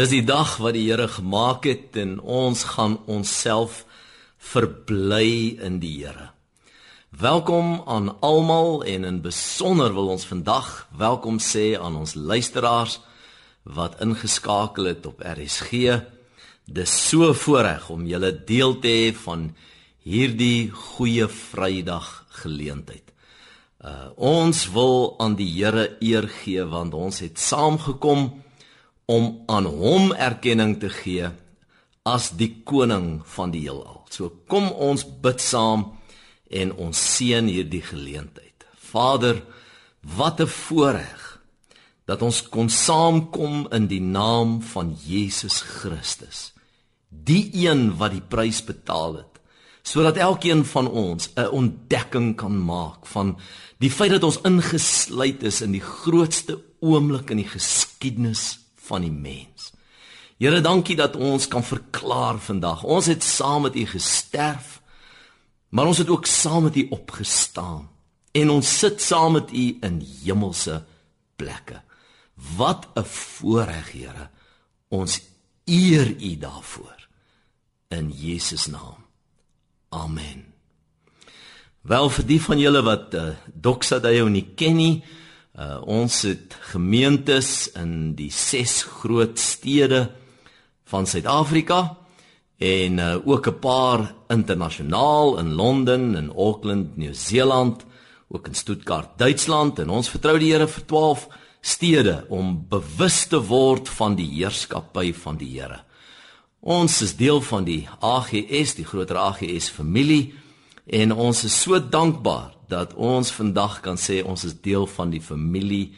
Dis die dag wat die Here gemaak het en ons gaan onsself verbly in die Here. Welkom aan almal en in besonder wil ons vandag welkom sê aan ons luisteraars wat ingeskakel het op RSG. Dis so voorreg om julle deel te hê van hierdie goeie Vrydag geleentheid. Uh ons wil aan die Here eer gee want ons het saamgekom om aan hom erkenning te gee as die koning van die heelal. So kom ons bid saam en ons seën hierdie geleentheid. Vader, wat 'n voorreg dat ons kon saamkom in die naam van Jesus Christus. Die een wat die prys betaal het sodat elkeen van ons 'n ontdekking kan maak van die feit dat ons ingesluit is in die grootste oomblik in die geskiedenis van die mens. Here, dankie dat ons kan verklaar vandag. Ons het saam met U gesterf, maar ons het ook saam met U opgestaan en ons sit saam met U in hemelse plekke. Wat 'n voorreg, Here. Ons eer U daarvoor in Jesus naam. Amen. Wel vir die van julle wat uh, Doxa Dayo nie ken nie, Uh ons het gemeentes in die ses groot stede van Suid-Afrika en uh ook 'n paar internasionaal in Londen en Auckland, Nieu-Seeland, ook in Stuttgart, Duitsland en ons vertrou die Here vir 12 stede om bewus te word van die heerskappy van die Here. Ons is deel van die AGS, die groter AGS familie en ons is so dankbaar dat ons vandag kan sê ons is deel van die familie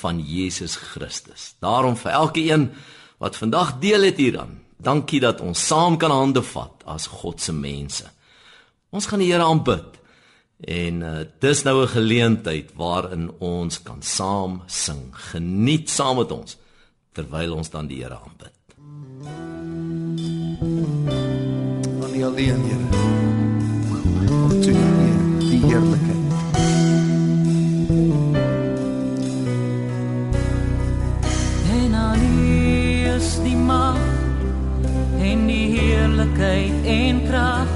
van Jesus Christus. Daarom vir elkeen wat vandag deel het hieraan, dankie dat ons saam kan hande vat as God se mense. Ons gaan die Here aanbid. En uh, dis nou 'n geleentheid waarin ons kan saam sing. Geniet saam met ons terwyl ons dan die Here aanbid. Van die alleen Here. Om te die heerlikheid heerlikheid en krag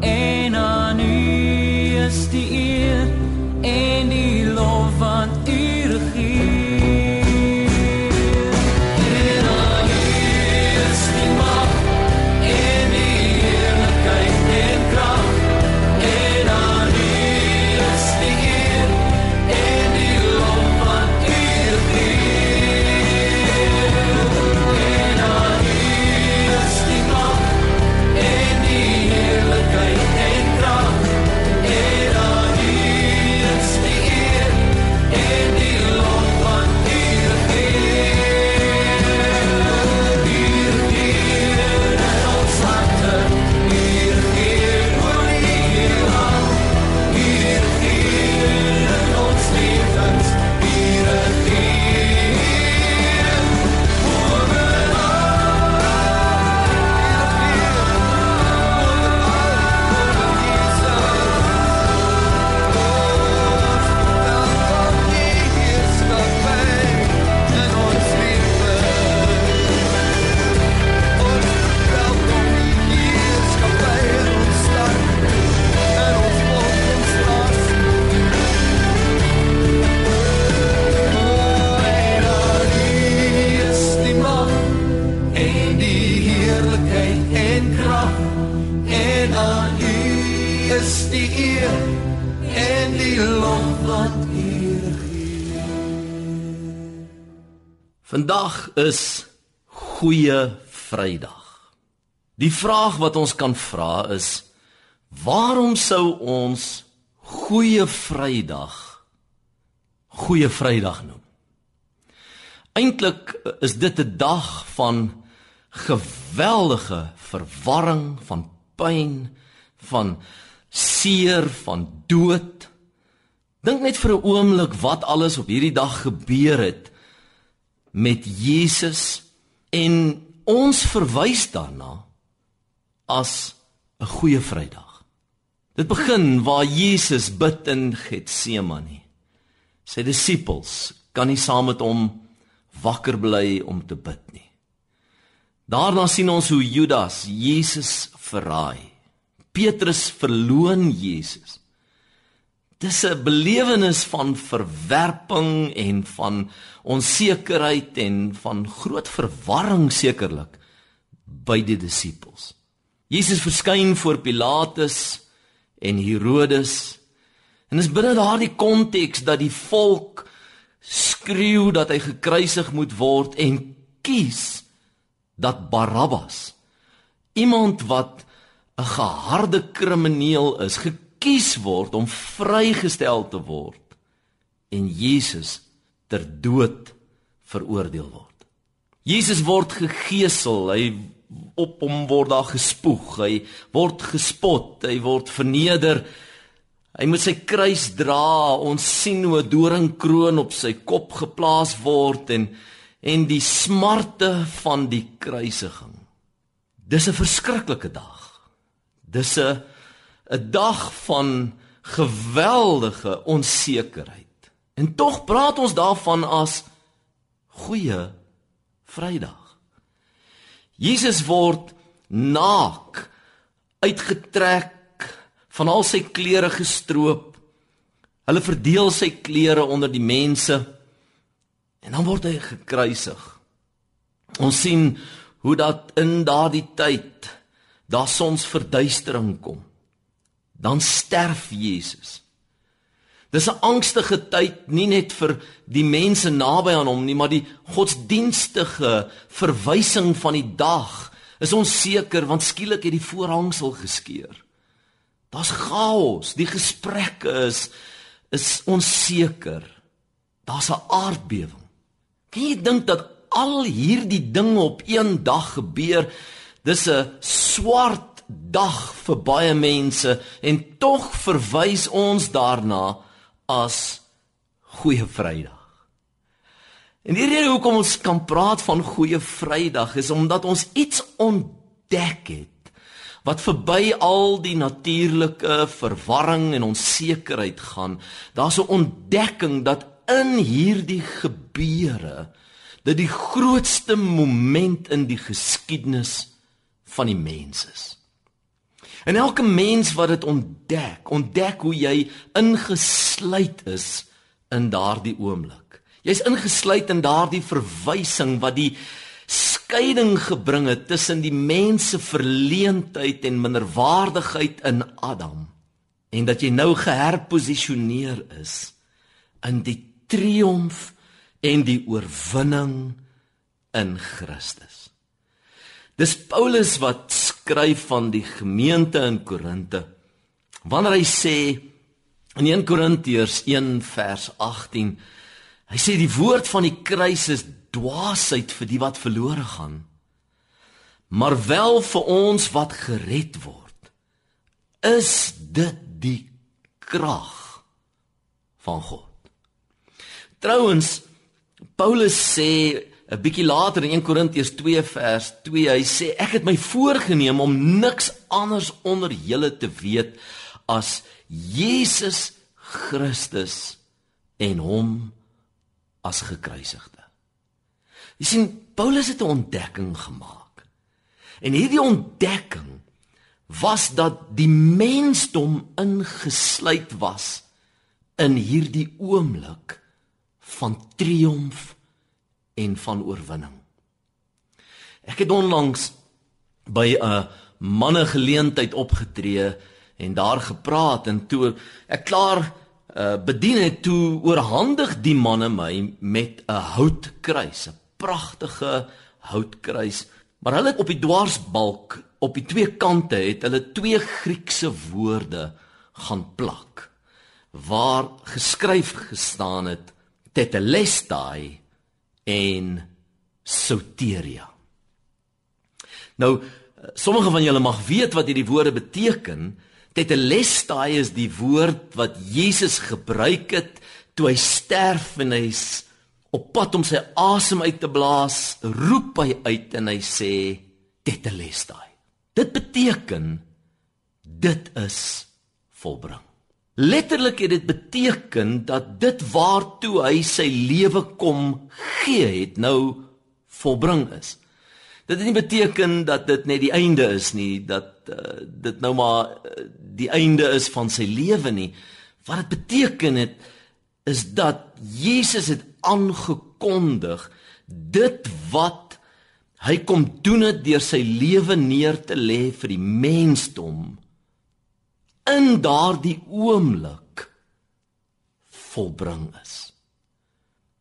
en aan u is die eer en die lof van u regeer Die vraag wat ons kan vra is waarom sou ons goeie Vrydag goeie Vrydag noem? Eintlik is dit 'n dag van geweldige verwarring, van pyn, van seer, van dood. Dink net vir 'n oomblik wat alles op hierdie dag gebeur het met Jesus en ons verwys daarna as 'n goeie Vrydag. Dit begin waar Jesus bid in Getsemane. Sy disippels kan nie saam met hom wakker bly om te bid nie. Daarna sien ons hoe Judas Jesus verraai. Petrus verloon Jesus. Dis 'n belewenis van verwerping en van onsekerheid en van groot verwarring sekerlik by die disippels. Jesus verskyn voor Pilatus en Herodes en is binne daardie konteks dat die volk skreeu dat hy gekruisig moet word en kies dat Barabbas iemand wat 'n geharde krimineel is gekies word om vrygestel te word en Jesus ter dood veroordeel word. Jesus word gegeesel, hy op hom word daar gespoeg, hy word gespot, hy word verneder. Hy moet sy kruis dra. Ons sien hoe 'n doringkroon op sy kop geplaas word en en die smarte van die kruisiging. Dis 'n verskriklike dag. Dis 'n 'n dag van geweldige onsekerheid. En tog praat ons daarvan as goeie Vrydag. Jesus word naak uitgetrek van al sy klere gestroop. Hulle verdeel sy klere onder die mense en dan word hy gekruisig. Ons sien hoe dat in daardie tyd daar soms verduistering kom. Dan sterf Jesus. Dis 'n angstige tyd nie net vir die mense naby aan hom nie, maar die godsdienstige verwysing van die dag is onseker want skielik het die voorhangsel geskeur. Daar's chaos, die gesprekke is is onseker. Daar's 'n aardbewing. Kan jy dink dat al hierdie dinge op een dag gebeur? Dis 'n swart dag vir baie mense en tog verwys ons daarna as Goeie Vrydag. En die rede hoekom ons kan praat van Goeie Vrydag is omdat ons iets ontdek het wat verby al die natuurlike verwarring en onsekerheid gaan. Daar's 'n ontdekking dat in hierdie gebeure dit die grootste moment in die geskiedenis van die mens is. En elke mens wat dit ontdek, ontdek hoe jy ingesluit is in daardie oomblik. Jy's ingesluit in daardie verwysing wat die skeiding gebring het tussen die mens se verleentheid en minderwaardigheid in Adam en dat jy nou geherposisioneer is in die triomf en die oorwinning in Christus. Dis Paulus wat skryf van die gemeente in Korinte. Wanneer hy sê in 1 Korintiërs 1 vers 18, hy sê die woord van die kruis is dwaasheid vir die wat verlore gaan, maar wel vir ons wat gered word. Is dit die krag van God? Trouwens Paulus sê 'n bietjie later in 1 Korintiërs 2 vers 2 hy sê ek het my voorgenem om niks anders onder julle te weet as Jesus Christus en hom as gekruisigde. Jy sien Paulus het 'n ontdekking gemaak. En hierdie ontdekking was dat die mensdom ingesluit was in hierdie oomblik van triomf en van oorwinning. Ek het onlangs by 'n manne geleentheid opgetree en daar gepraat en toe ek klaar uh, bedien het toe oorhandig die manne my met 'n houtkruis, 'n pragtige houtkruis, maar hulle op die dwarsbalk op die twee kante het hulle twee Griekse woorde gaan plak waar geskryf gestaan het tetelestai en soteria. Nou sommige van julle mag weet wat hierdie woorde beteken. Tetelestai is die woord wat Jesus gebruik het toe hy sterf en hy's op pad om sy asem uit te blaas, roep hy uit en hy sê tetelestai. Dit beteken dit is volbring. Letterlik het dit beteken dat dit waartoe hy sy lewe kom gee het nou volbring is. Dit het nie beteken dat dit net die einde is nie, dat uh, dit nou maar uh, die einde is van sy lewe nie. Wat dit beteken het is dat Jesus het aangekondig dit wat hy kom doen het deur sy lewe neer te lê vir die mensdom in daardie oomblik volbring is.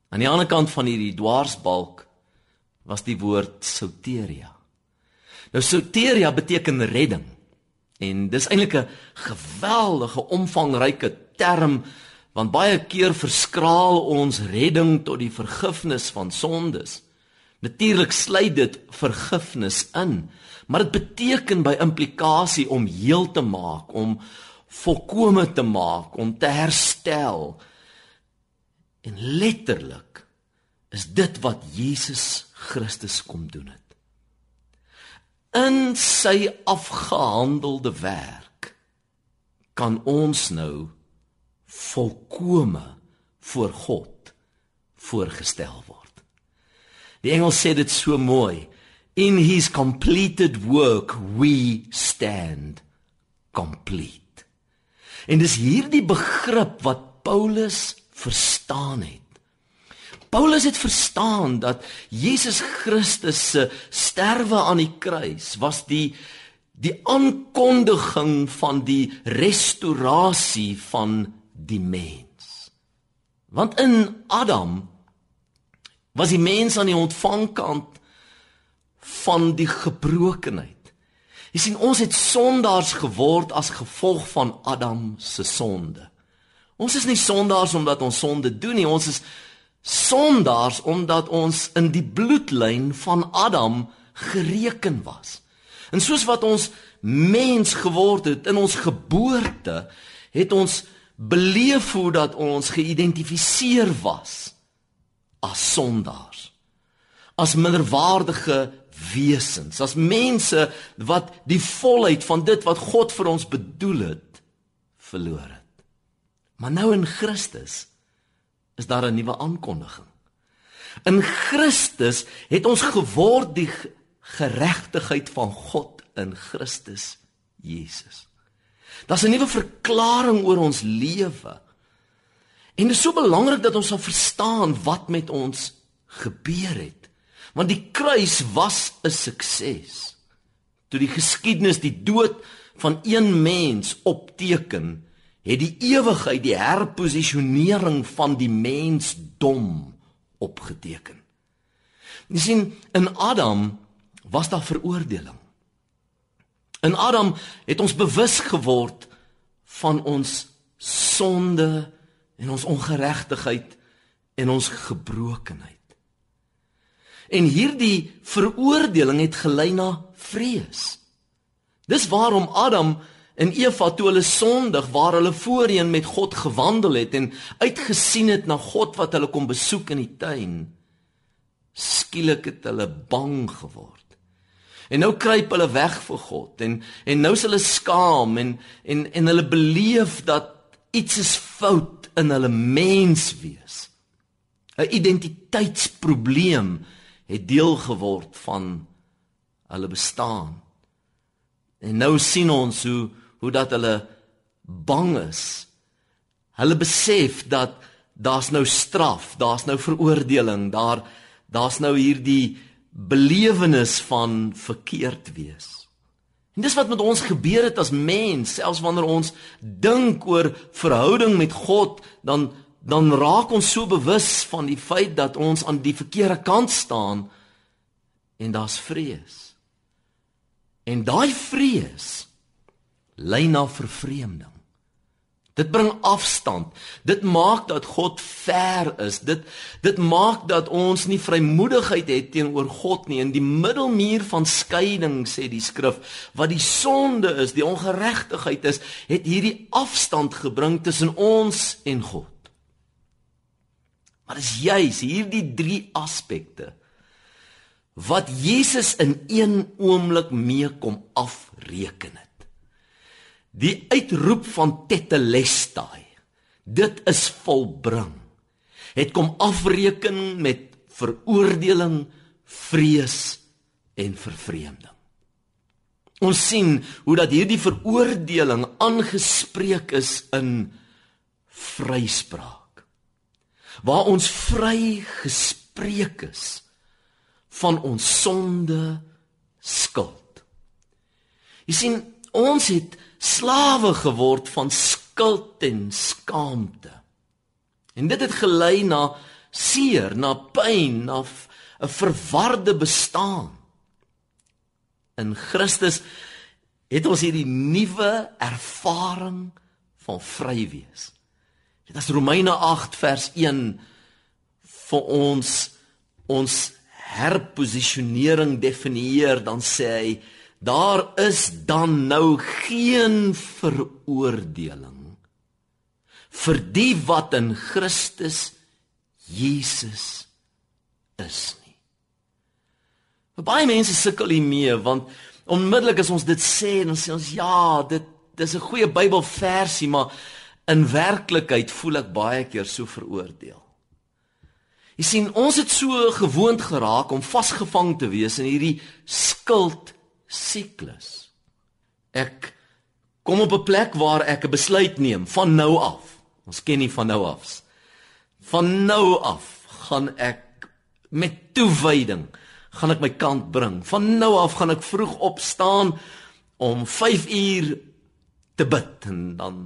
Aan die ander kant van hierdie dwarsbalk was die woord soteria. Nou soteria beteken redding. En dis eintlik 'n geweldige omvangryke term want baie keer verskraal ons redding tot die vergifnis van sondes. Natuurlik sluit dit vergifnis in, maar dit beteken by implikasie om heel te maak, om volkome te maak, om te herstel. En letterlik is dit wat Jesus Christus kom doen het. In sy afgehandelde werk kan ons nou volkome voor God voorgestel word. Die engel sê dit so mooi. In his completed work we stand complete. En dis hierdie begrip wat Paulus verstaan het. Paulus het verstaan dat Jesus Christus se sterwe aan die kruis was die die aankondiging van die restaurasie van die mens. Want in Adam was die mens aan die ontvangkant van die gebrokenheid. Jy sien ons het sondaars geword as gevolg van Adam se sonde. Ons is nie sondaars omdat ons sonde doen nie, ons is sondaars omdat ons in die bloedlyn van Adam gereken was. En soos wat ons mens geword het in ons geboorte, het ons beleef hoe dat ons geïdentifiseer was as sondaars. As minderwaardige wesens, as mense wat die volheid van dit wat God vir ons bedoel het, verloor het. Maar nou in Christus is daar 'n nuwe aankondiging. In Christus het ons geword die geregtigheid van God in Christus Jesus. Daar's 'n nuwe verklaring oor ons lewe. En dit is so belangrik dat ons sal verstaan wat met ons gebeur het. Want die kruis was 'n sukses. Toe die geskiedenis die dood van een mens opteken, het die ewigheid die herposisionering van die mensdom opgeteken. Jy sien in Adam was daar veroordeling. In Adam het ons bewus geword van ons sonde en ons ongeregtigheid en ons gebrokenheid. En hierdie veroordeling het gelei na vrees. Dis waarom Adam en Eva toe hulle sondig waar hulle voorheen met God gewandel het en uitgesien het na God wat hulle kom besoek in die tuin skielik het hulle bang geword en nou kruip hulle weg vir God en en nou is hulle skaam en en en hulle beleef dat iets is fout in hulle menswees 'n identiteitsprobleem het deel geword van hulle bestaan en nou sien ons hoe hoe dat hulle bang is. Hulle besef dat daar's nou straf, daar's nou veroordeling, daar daar's nou hierdie belewenis van verkeerd wees. En dis wat met ons gebeur het as mens, selfs wanneer ons dink oor verhouding met God, dan dan raak ons so bewus van die feit dat ons aan die verkeerde kant staan en daar's vrees. En daai vrees lei na vervreemding. Dit bring afstand. Dit maak dat God ver is. Dit dit maak dat ons nie vrymoedigheid het teenoor God nie. In die middelmuur van skeiding sê die skrif, wat die sonde is, die ongeregtigheid is, het hierdie afstand gebring tussen ons en God. Maar dis juis hierdie drie aspekte wat Jesus in een oomblik mee kom afreken. Het. Die uitroep van Tetelestai. Dit is volbring. Het kom afreken met veroordeling, vrees en vervreemding. Ons sien hoe dat hierdie veroordeling aangespreek is in vryspraak. Waar ons vry gespreek is van ons sonde skuld. Jy sien, ons het slawe geword van skuld en skaamte. En dit het gelei na seer, na pyn, na 'n verwarde bestaan. In Christus het ons hierdie nuwe ervaring van vry wees. Dit is Romeine 8 vers 1 vir ons ons herposisionering definieer dan sê hy daar is dan nou geen veroordeling vir die wat in Christus Jesus is nie. Vir baie mense sukkel hiermee want onmiddellik as ons dit sê dan sê ons ja, dit dis 'n goeie Bybelversie maar in werklikheid voel ek baie keer so veroordeel. Jy sien, ons het so gewoond geraak om vasgevang te wees in hierdie skuld siklus. Ek kom op 'n plek waar ek 'n besluit neem van nou af. Ons ken nie van nou af. Van nou af gaan ek met toewyding gaan ek my kant bring. Van nou af gaan ek vroeg opstaan om 5 uur te bid en dan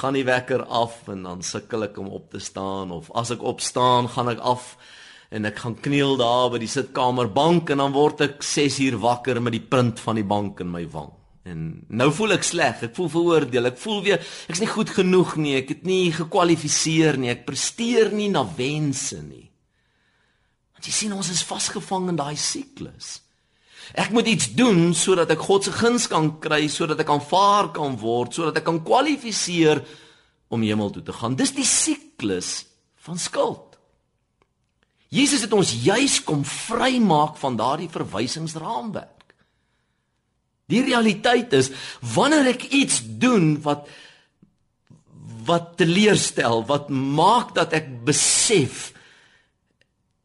gaan die wekker af en dan sukkel ek om op te staan of as ek opstaan gaan ek af en ek gaan kniel daar by die sitkamerbank en dan word ek 6 uur wakker met die punt van die bank in my wang. En nou voel ek sleg, ek voel veroordeel, ek voel weer ek's nie goed genoeg nie, ek het nie gekwalifiseer nie, ek presteer nie na wense nie. Want jy sien ons is vasgevang in daai siklus. Ek moet iets doen sodat ek God se guns kan kry, sodat ek aanvaar kan word, sodat ek kan kwalifiseer om hemel toe te gaan. Dis die siklus van skuld. Jesus het ons juis kom vrymaak van daardie verwysingsraamwerk. Die realiteit is wanneer ek iets doen wat wat teleurstel, wat maak dat ek besef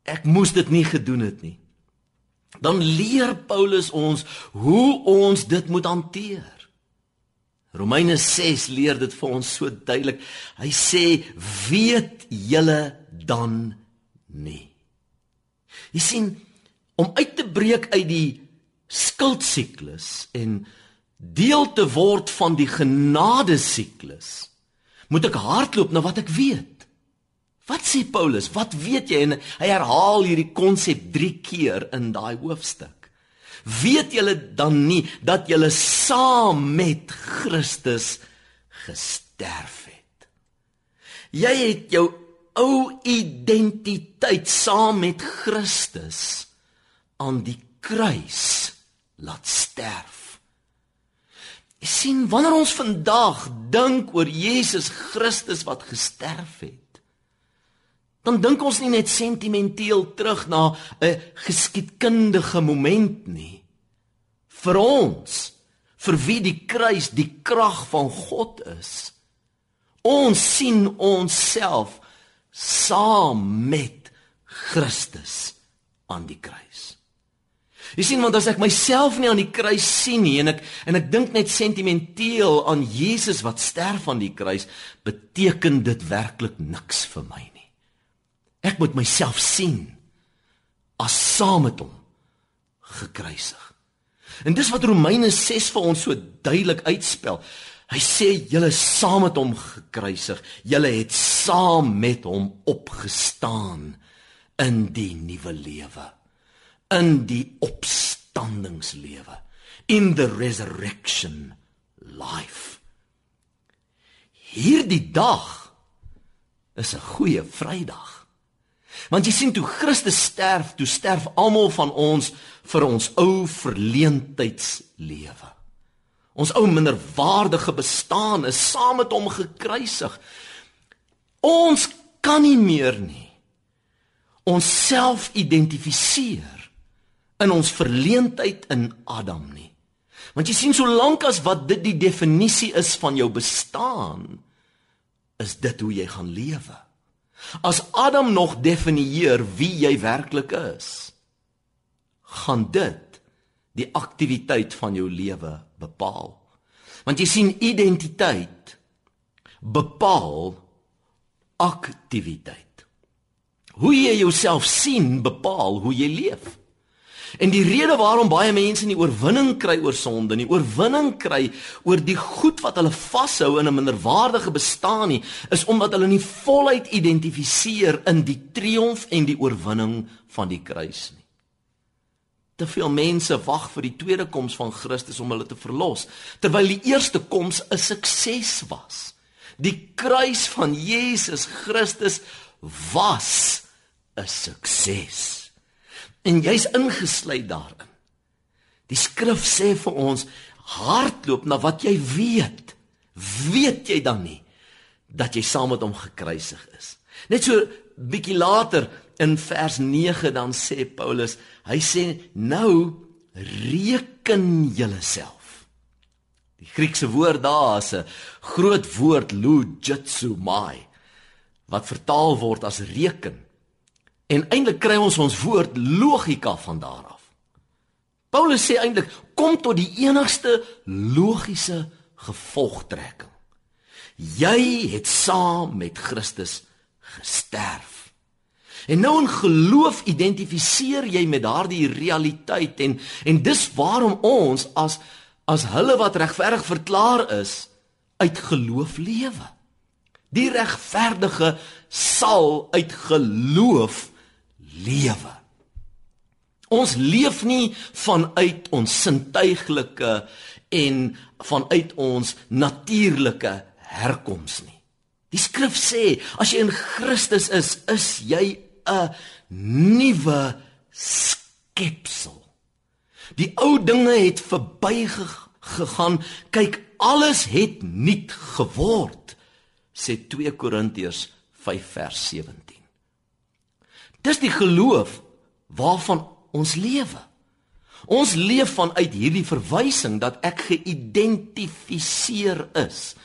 ek moes dit nie gedoen het nie dan leer Paulus ons hoe ons dit moet hanteer. Romeine 6 leer dit vir ons so duidelik. Hy sê weet julle dan nie. Jy sien om uit te breek uit die skuldsiklus en deel te word van die genade siklus moet ek hardloop na wat ek weet. Wat sê Paulus? Wat weet jy? En hy herhaal hierdie konsep 3 keer in daai hoofstuk. Weet julle dan nie dat julle saam met Christus gesterf het? Jy het jou ou identiteit saam met Christus aan die kruis laat sterf. Jy sien, wanneer ons vandag dink oor Jesus Christus wat gesterf het, dan dink ons nie net sentimenteel terug na 'n geskiedkundige moment nie. Vir ons, vir wie die kruis die krag van God is, ons sien onsself saam met Christus aan die kruis. Jy sien want as ek myself nie aan die kruis sien nie en ek en ek dink net sentimenteel aan Jesus wat sterf aan die kruis, beteken dit werklik niks vir my. Ek moet myself sien as saam met hom gekruisig. En dis wat Romeine 6 vir ons so duidelik uitspel. Hy sê julle saam met hom gekruisig, julle het saam met hom opgestaan in die nuwe lewe, in die opstandingslewe, in the resurrection life. Hierdie dag is 'n goeie Vrydag. Want jy sien toe Christus sterf, toe sterf almal van ons vir ons ou verleentheidslewe. Ons ou minderwaardige bestaan is saam met hom gekruisig. Ons kan nie meer nie ons self identifiseer in ons verleentheid in Adam nie. Want jy sien solank as wat dit die definisie is van jou bestaan, is dit hoe jy gaan lewe. As Adam nog definieer wie jy werklik is, gaan dit die aktiwiteit van jou lewe bepaal. Want jy sien identiteit bepaal aktiwiteit. Hoe jy jouself sien bepaal hoe jy leef. En die rede waarom baie mense nie oorwinning kry oor sonde nie, oorwinning kry oor die goed wat hulle vashou in 'n minderwaardige bestaan nie, is omdat hulle nie voluit identifiseer in die triomf en die oorwinning van die kruis nie. Te veel mense wag vir die tweede koms van Christus om hulle te verlos, terwyl die eerste koms 'n sukses was. Die kruis van Jesus Christus was 'n sukses. En jy's ingesluit daarin. Die skrif sê vir ons hardloop na wat jy weet. Weet jy dan nie dat jy saam met hom gekruisig is? Net so bietjie later in vers 9 dan sê Paulus, hy sê nou reken julleself. Die Griekse woord daar is 'n groot woord logitsumai wat vertaal word as reken. En eintlik kry ons ons woord logika van daar af. Paulus sê eintlik kom tot die enigste logiese gevolgtrekking. Jy het saam met Christus gesterf. En nou in geloof identifiseer jy met daardie realiteit en en dis waarom ons as as hulle wat regverdig verklaar is uit geloof lewe. Die regverdige sal uit geloof lewe. Ons leef nie vanuit ons sintuiglike en vanuit ons natuurlike herkoms nie. Die skrif sê, as jy in Christus is, is jy 'n nuwe skepsel. Die ou dinge het verbygegaan. Kyk, alles het nuut geword, sê 2 Korintiërs 5 vers 17. Dis die geloof waarvan ons lewe. Ons leef vanuit hierdie verwysing dat ek geïdentifiseer is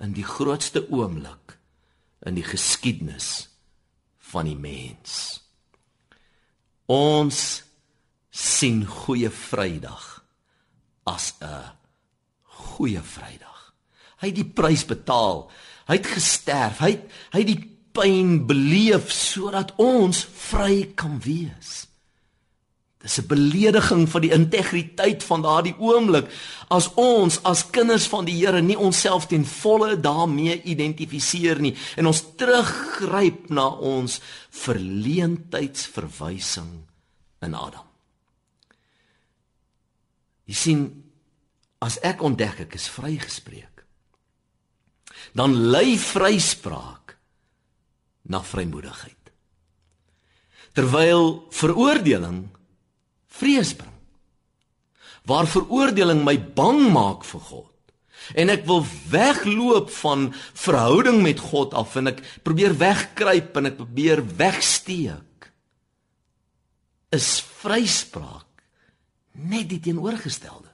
in die grootste oomblik in die geskiedenis van die mens. Ons sien goeie Vrydag as 'n goeie Vrydag. Hy het die prys betaal. Hy het gesterf. Hy het, hy het die pyn beleef sodat ons vry kan wees. Dis 'n belediging van die integriteit van daardie oomblik as ons as kinders van die Here nie onsself ten volle daarmee identifiseer nie en ons teruggryp na ons verleentheidsverwysing in Adam. Jy sien as ek ontdek ek is vrygespreek dan lei vryspraak na vrymoedigheid. Terwyl veroordeling vrees bring. Waar veroordeling my bang maak vir God en ek wil wegloop van verhouding met God af en ek probeer wegkruip en ek probeer wegsteek is vryspraak net die teenoorgestelde.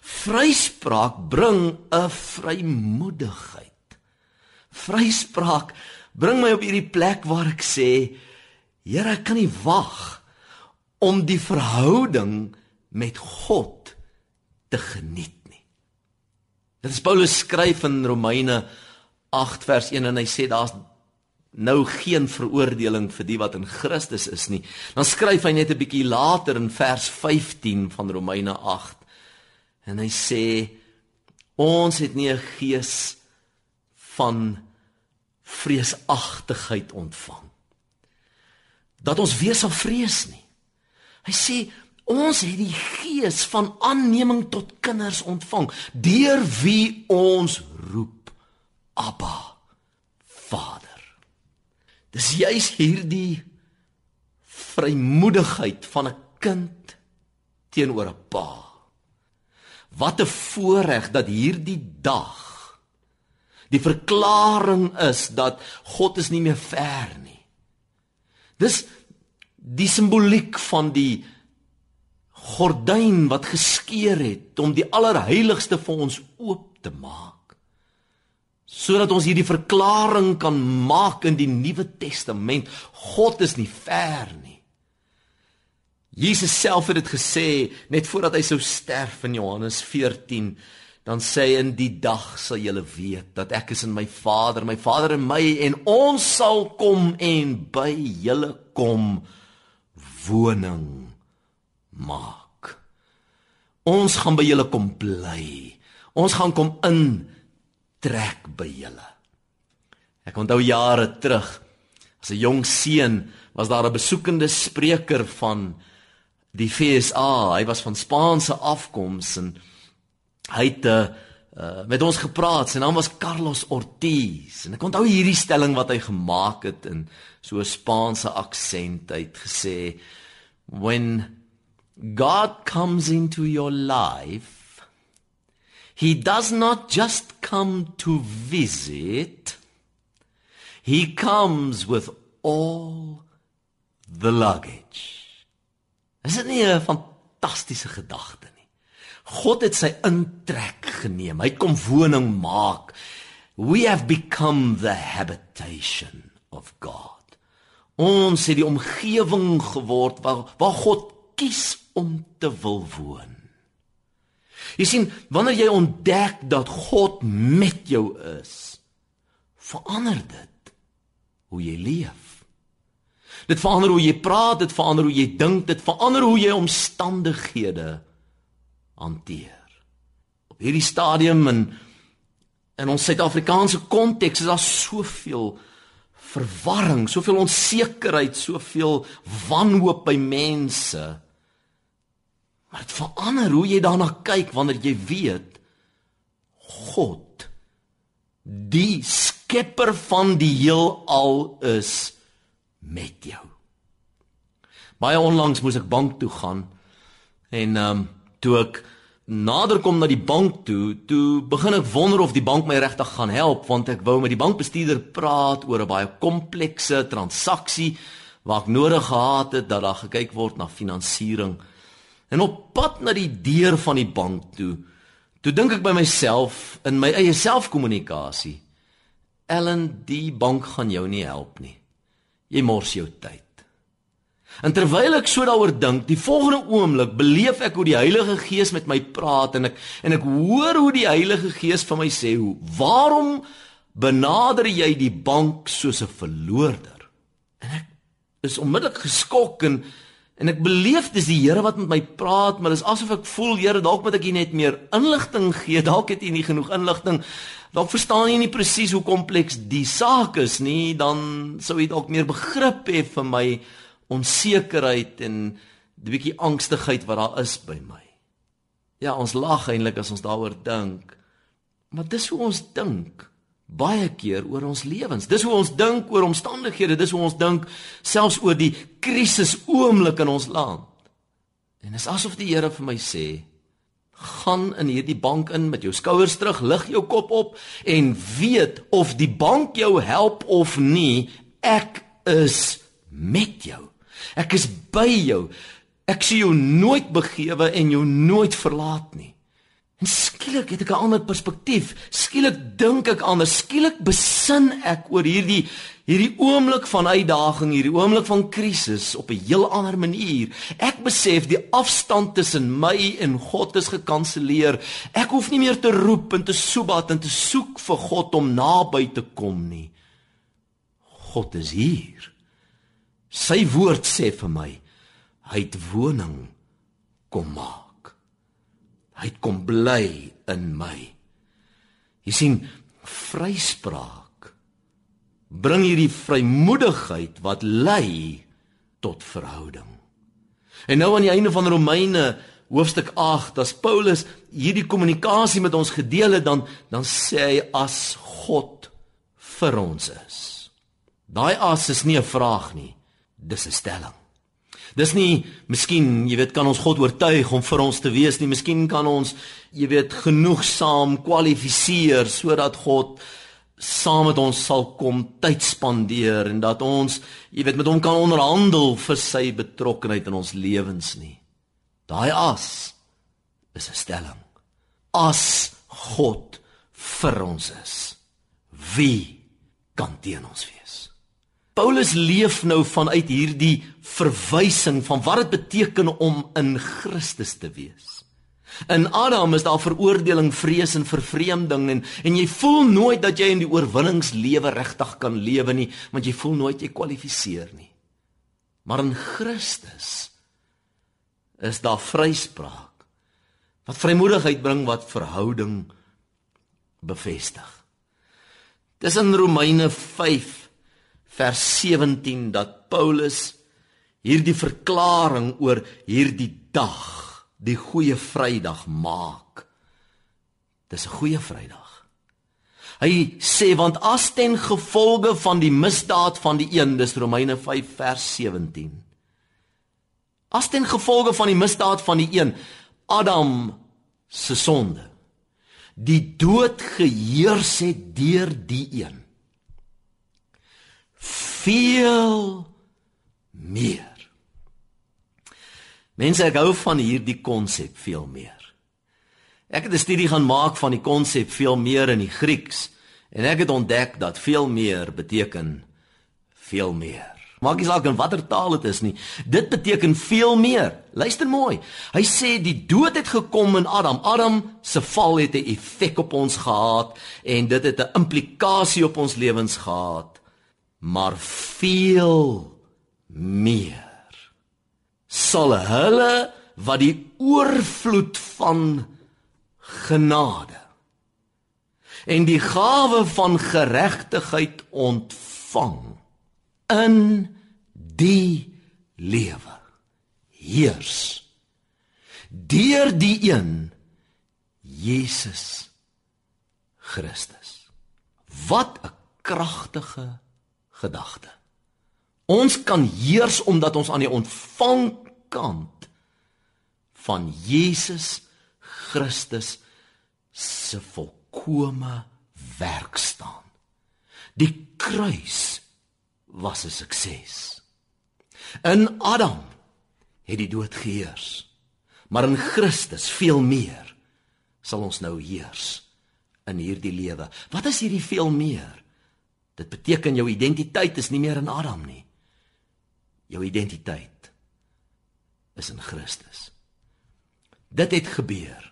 Vryspraak bring 'n vrymoedigheid. Vryspraak bring my op hierdie plek waar ek sê Here ek kan nie wag om die verhouding met God te geniet nie. Dit is Paulus skryf in Romeine 8 vers 1 en hy sê daar's nou geen veroordeling vir die wat in Christus is nie. Dan skryf hy net 'n bietjie later in vers 15 van Romeine 8 en hy sê ons het nie 'n gees van vreesagtigheid ontvang. Dat ons weer sal vrees nie. Hy sê ons het die gees van aanneming tot kinders ontvang deur wie ons roep Abba Vader. Dis juis hierdie vrymoedigheid van 'n kind teenoor 'n pa. Wat 'n voorreg dat hierdie dag Die verklaring is dat God is nie meer ver nie. Dis die simboliek van die gordyn wat geskeur het om die allerheiligste vir ons oop te maak. Sodat ons hierdie verklaring kan maak in die Nuwe Testament, God is nie ver nie. Jesus self het dit gesê net voordat hy sou sterf in Johannes 14 dan sê in die dag sal julle weet dat ek is in my Vader, my Vader in my en ons sal kom en by julle kom woning maak. Ons gaan by julle kom bly. Ons gaan kom in trek by julle. Ek onthou jare terug as 'n jong seun was daar 'n besoekende spreker van die FSA. Hy was van Spaanse afkoms en hy het uh, met ons gepraat. Sy naam was Carlos Ortiz. En ek onthou hierdie stelling wat hy gemaak het in so 'n Spaanse aksent. Hy het gesê when God comes into your life, He does not just come to visit, He comes with all the luggage. Is dit nie 'n fantastiese gedagte? God het sy intrek geneem. Hy kom woning maak. We have become the habitation of God. Ons het die omgewing geword waar waar God kies om te wil woon. Jy sien, wanneer jy ontdek dat God met jou is, verander dit hoe jy leef. Dit verander hoe jy praat, dit verander hoe jy dink, dit verander hoe jy omstandighede hanteer. Op hierdie stadium in in ons Suid-Afrikaanse konteks is daar soveel verwarring, soveel onsekerheid, soveel wanhoop by mense. Maar dit verander hoe jy daarna kyk wanneer jy weet God die skepper van die heelal is met jou. Baie onlangs moes ek bank toe gaan en ehm um, toe ek nader kom na die bank toe, toe begin ek wonder of die bank my regtig gaan help want ek wou met die bankbestuurder praat oor 'n baie komplekse transaksie waar ek nodig gehad het dat daar gekyk word na finansiering. En op pad na die deur van die bank toe, toe dink ek by myself in my eie selfkommunikasie, Ellen, die bank gaan jou nie help nie. Jy mors jou tyd. En terwyl ek so daaroor dink, die volgende oomblik beleef ek hoe die Heilige Gees met my praat en ek en ek hoor hoe die Heilige Gees vir my sê, "Hoe waarom benader jy die bank soos 'n verloorder?" En ek is onmiddellik geskok en En ek beleef dis die Here wat met my praat, maar dis asof ek voel Here, dalk moet ek U net meer inligting gee. Dalk het U nie genoeg inligting. Dalk verstaan U nie presies hoe kompleks die saak is nie. Dan sou U dalk meer begrip hê vir my onsekerheid en die bietjie angstigheid wat daar is by my. Ja, ons lag eintlik as ons daaroor dink. Maar dis hoe ons dink baie keer oor ons lewens. Dis hoe ons dink oor omstandighede, dis hoe ons dink selfs oor die krisis oomblik in ons land. En dit is asof die Here vir my sê, gaan in hierdie bank in met jou skouers terug, lig jou kop op en weet of die bank jou help of nie, ek is met jou. Ek is by jou. Ek sien jou nooit begewe en jou nooit verlaat nie. En skielik het ek 'n ander perspektief. Skielik dink ek anders. Skielik besin ek oor hierdie hierdie oomblik van uitdaging, hierdie oomblik van krisis op 'n heel ander manier. Ek besef die afstand tussen my en God is gekanselleer. Ek hoef nie meer te roep en te soebat en te soek vir God om naby te kom nie. God is hier. Sy woord sê vir my, hy het woning kom maak. Hy kom bly in my. Jy sien, vryspraak bring hierdie vrymoedigheid wat lei tot verhouding. En nou aan die einde van Romeine hoofstuk 8, as Paulus hierdie kommunikasie met ons gedeel het, dan dan sê hy as God vir ons is. Daai as is nie 'n vraag nie, dis 'n stelling. Dis nie miskien, jy weet, kan ons God oortuig om vir ons te wees nie. Miskien kan ons, jy weet, genoegsaam kwalifiseer sodat God saam met ons sal kom tyd spandeer en dat ons, jy weet, met hom kan onderhandel vir sy betrokkeheid in ons lewens nie. Daai as is 'n stelling. As God vir ons is, wie kan teen ons wees? Paulus leef nou vanuit hierdie verwysing van wat dit beteken om in Christus te wees. In Adam is daar veroordeling, vrees en vervreemding en en jy voel nooit dat jy in die oorwinningslewe regtig kan lewe nie, want jy voel nooit jy kwalifiseer nie. Maar in Christus is daar vryspraak wat vrymoedigheid bring wat verhouding bevestig. Dis in Romeine 5 vers 17 dat Paulus hierdie verklaring oor hierdie dag die goeie Vrydag maak. Dis 'n goeie Vrydag. Hy sê want as ten gevolge van die misdaad van die een, dis Romeine 5 vers 17. As ten gevolge van die misdaad van die een, Adam se sonde, die dood geheers het deur die een. Veel meer Mense ek hou van hierdie konsep veel meer. Ek het 'n studie gaan maak van die konsep veel meer in die Grieks en ek het ontdek dat veel meer beteken veel meer. Maak nie saak in watter taal dit is nie. Dit beteken veel meer. Luister mooi. Hy sê die dood het gekom in Adam. Adam se val het 'n effek op ons gehad en dit het 'n implikasie op ons lewens gehad. Maar veel meer. Sal hulle wat die oorvloed van genade en die gawe van geregtigheid ontvang in die lewe heers deur die een Jesus Christus. Wat 'n kragtige gedagte Ons kan heers omdat ons aan die ontvangkant van Jesus Christus se volkomme werk staan. Die kruis was 'n sukses. In Adam het die dood geheers, maar in Christus veel meer sal ons nou heers in hierdie lewe. Wat is hierdie veel meer? Dit beteken jou identiteit is nie meer in Adam nie. Jou identiteit is in Christus. Dit het gebeur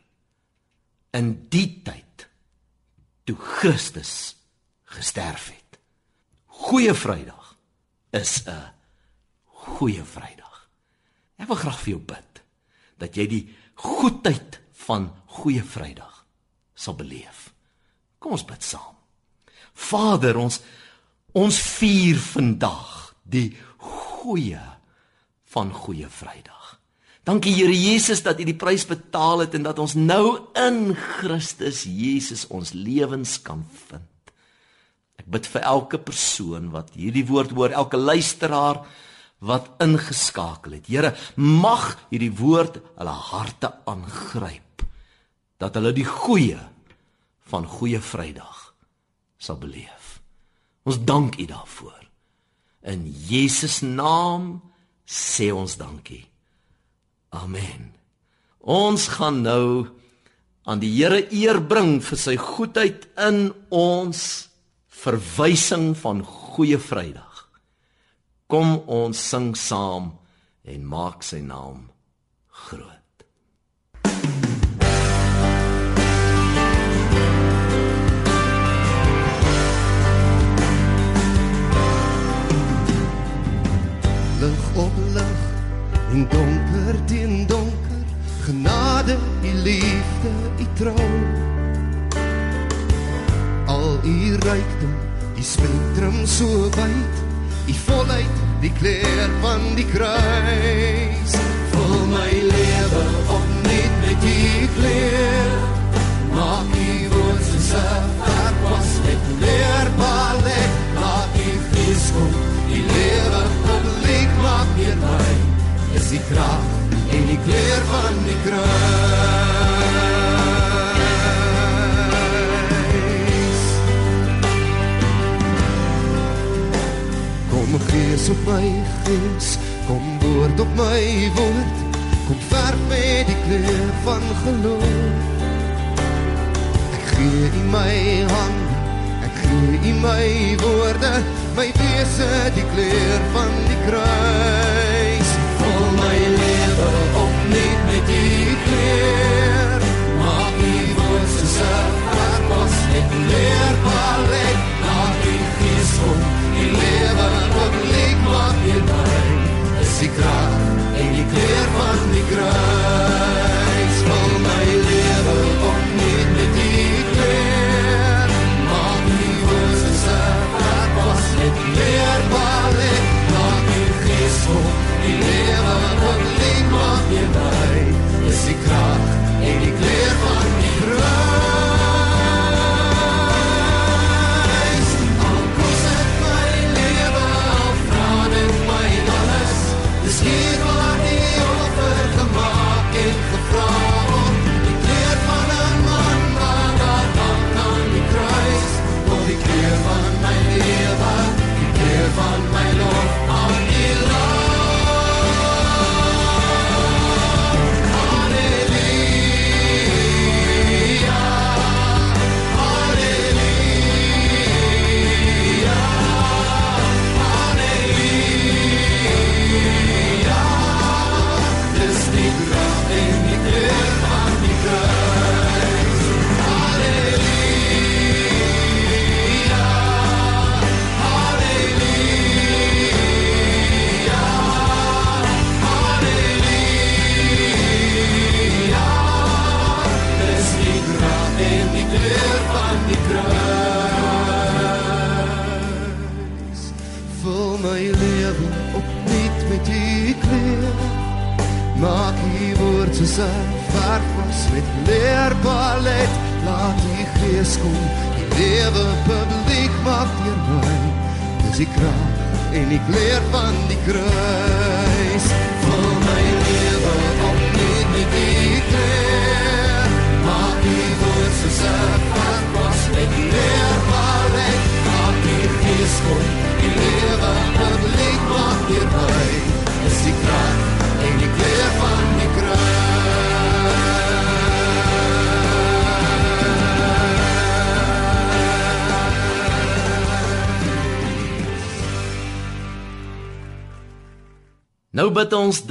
in die tyd toe Christus gesterf het. Goeie Vrydag is 'n goeie Vrydag. Ek wil graag vir jou bid dat jy die goedheid van Goeie Vrydag sal beleef. Kom ons bid saam. Vader, ons ons vier vandag die goeie van goeie Vrydag. Dankie Here Jesus dat U die prys betaal het en dat ons nou in Christus Jesus ons lewens kan vind. Ek bid vir elke persoon wat hierdie woord hoor, elke luisteraar wat ingeskakel het. Here, mag hierdie woord hulle harte aangryp dat hulle die goeie van goeie Vrydag sal beleef. Ons dank U daarvoor. In Jesus naam sê ons dankie. Amen. Ons gaan nou aan die Here eer bring vir sy goedheid in ons verwysing van goeie Vrydag. Kom ons sing saam en maak sy naam groot.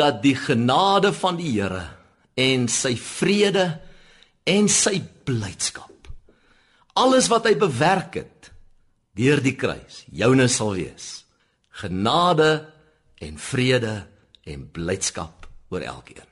dat die genade van die Here en sy vrede en sy blydskap alles wat hy bewerk het deur die kruis joune sal wees. Genade en vrede en blydskap oor elkeen.